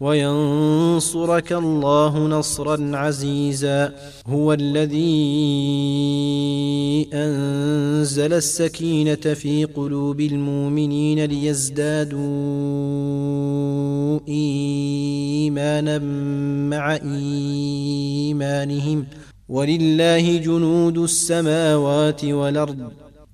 وينصرك الله نصرا عزيزا. هو الذي أنزل السكينة في قلوب المؤمنين ليزدادوا ايمانا مع إيمانهم. ولله جنود السماوات والأرض.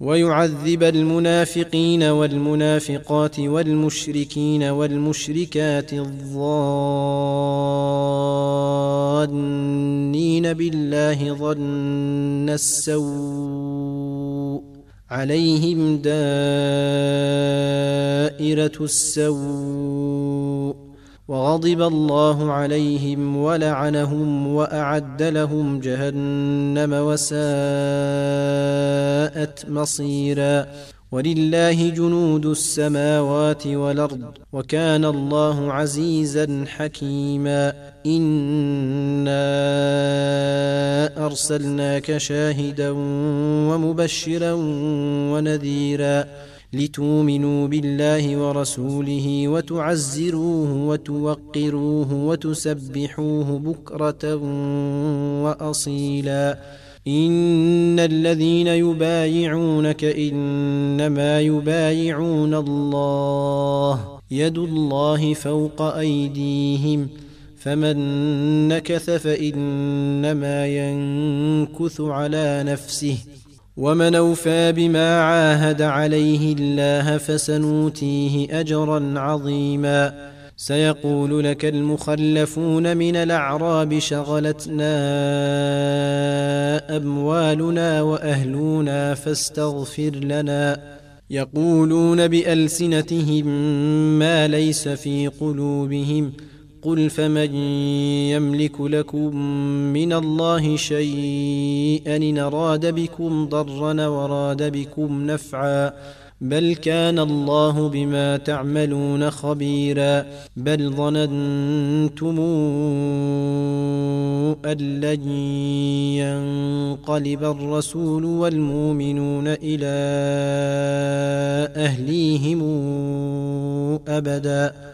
ويعذب المنافقين والمنافقات والمشركين والمشركات الظانين بالله ظن السوء عليهم دائرة السوء وغضب الله عليهم ولعنهم وأعد لهم جهنم وساءت مصيرا. ولله جنود السماوات والأرض وكان الله عزيزا حكيما. إنا أرسلناك شاهدا ومبشرا ونذيرا. لتؤمنوا بالله ورسوله وتعزروه وتوقروه وتسبحوه بكرة وأصيلا. إن الذين يبايعونك إنما يبايعون الله. يد الله فوق أيديهم. فمن نكث فإنما ينكث على نفسه. ومن أوفى بما عاهد عليه الله فسنوتيه أجرا عظيما. سيقول لك المخلفون من الأعراب شغلتنا أموالنا وأهلنا فاستغفر لنا. يقولون بألسنتهم ما ليس في قلوبهم. قل فمن يملك لكم من الله شيئا إن أراد بكم ضرا وراد بكم نفعا بل كان الله بما تعملون خبيرا بل ظننتم أن لن ينقلب الرسول والمؤمنون إلى أهليهم أبدا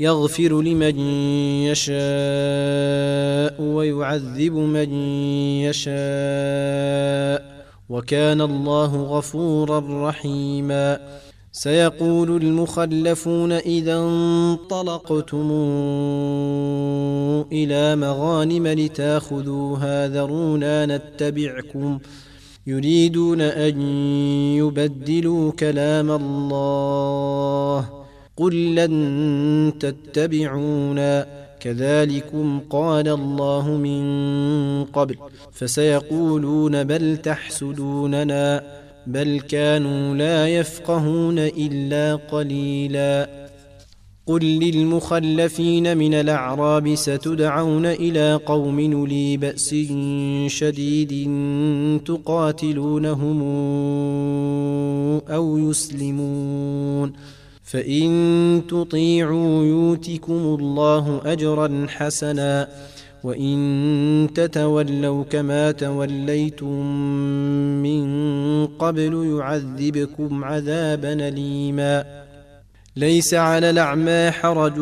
يغفر لمن يشاء ويعذب من يشاء وكان الله غفورا رحيما. سيقول المخلفون إذا انطلقتم إلى مغانم لتاخذوها ذرونا نتبعكم. يريدون أن يبدلوا كلام الله. قل لن تتبعونا. كذلكم قال الله من قبل. فسيقولون بل تحسدوننا. بل كانوا لا يفقهون الا قليلا. قل للمخلفين من الاعراب ستدعون إلى قوم نلي باس شديد تقاتلونهم أو يسلمون. فإن تطيعوا يؤتكم الله أجرا حسنا وإن تتولوا كما توليتم من قبل يعذبكم عذابا أليما. ليس على الأعمى حرج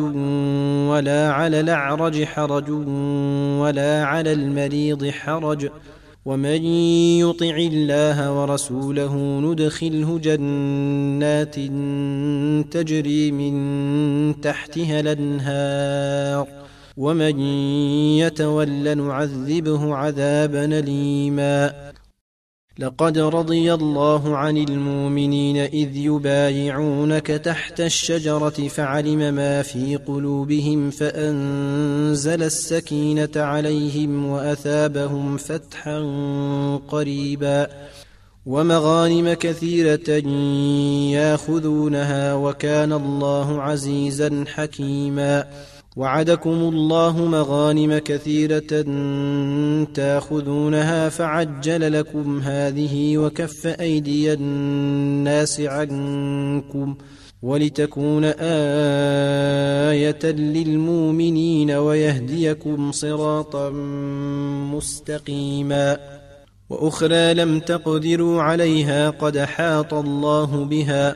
ولا على الأعرج حرج ولا على المريض حرج ومن يطع الله ورسوله ندخله جنات تجري من تحتها الأنهار. ومن يتول نعذبه عذابا أليما. لقد رضي الله عن المؤمنين إذ يبايعونك تحت الشجرة فعلم ما في قلوبهم فأنزل السكينة عليهم وأثابهم فتحا قريبا ومغانم كثيرة ياخذونها وكان الله عزيزا حكيما وعدكم الله مغانم كثيرة تاخذونها فعجل لكم هذه وكف أيدي الناس عنكم ولتكون آية للمؤمنين ويهديكم صراطا مستقيما وأخرى لم تقدروا عليها قد حاط الله بها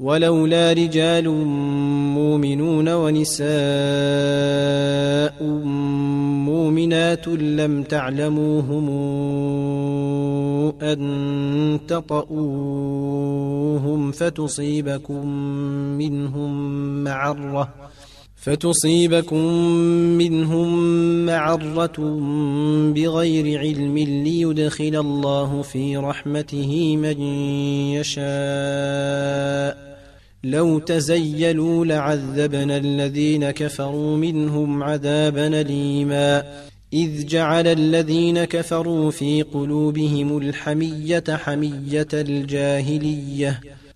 ولولا رجال مؤمنون ونساء مؤمنات لم تعلموهم أن تطؤوهم فتصيبكم منهم معرة فتصيبكم منهم معرة بغير علم ليدخل الله في رحمته من يشاء. لو تزيلوا لعذبنا الذين كفروا منهم عذابا ليما إذ جعل الذين كفروا في قلوبهم الحمية حمية الجاهلية.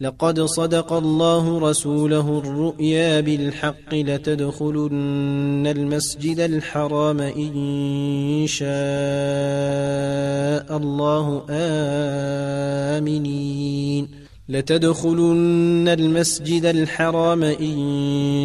لقد صدق الله رسوله الرؤيا بالحق لتدخلن المسجد الحرام إن شاء الله آمنين. لتدخلن المسجد الحرام إن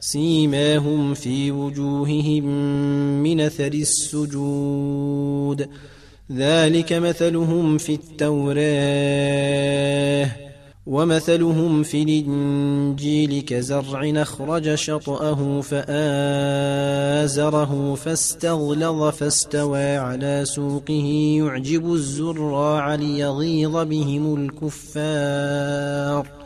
سيماهم في وجوههم من أثر السجود. ذلك مثلهم في التوراه ومثلهم في الإنجيل كزرع أخرج شطأه فآزره فاستغلظ فاستوى على سوقه. يعجب الزراع ليغيظ بهم الكفار.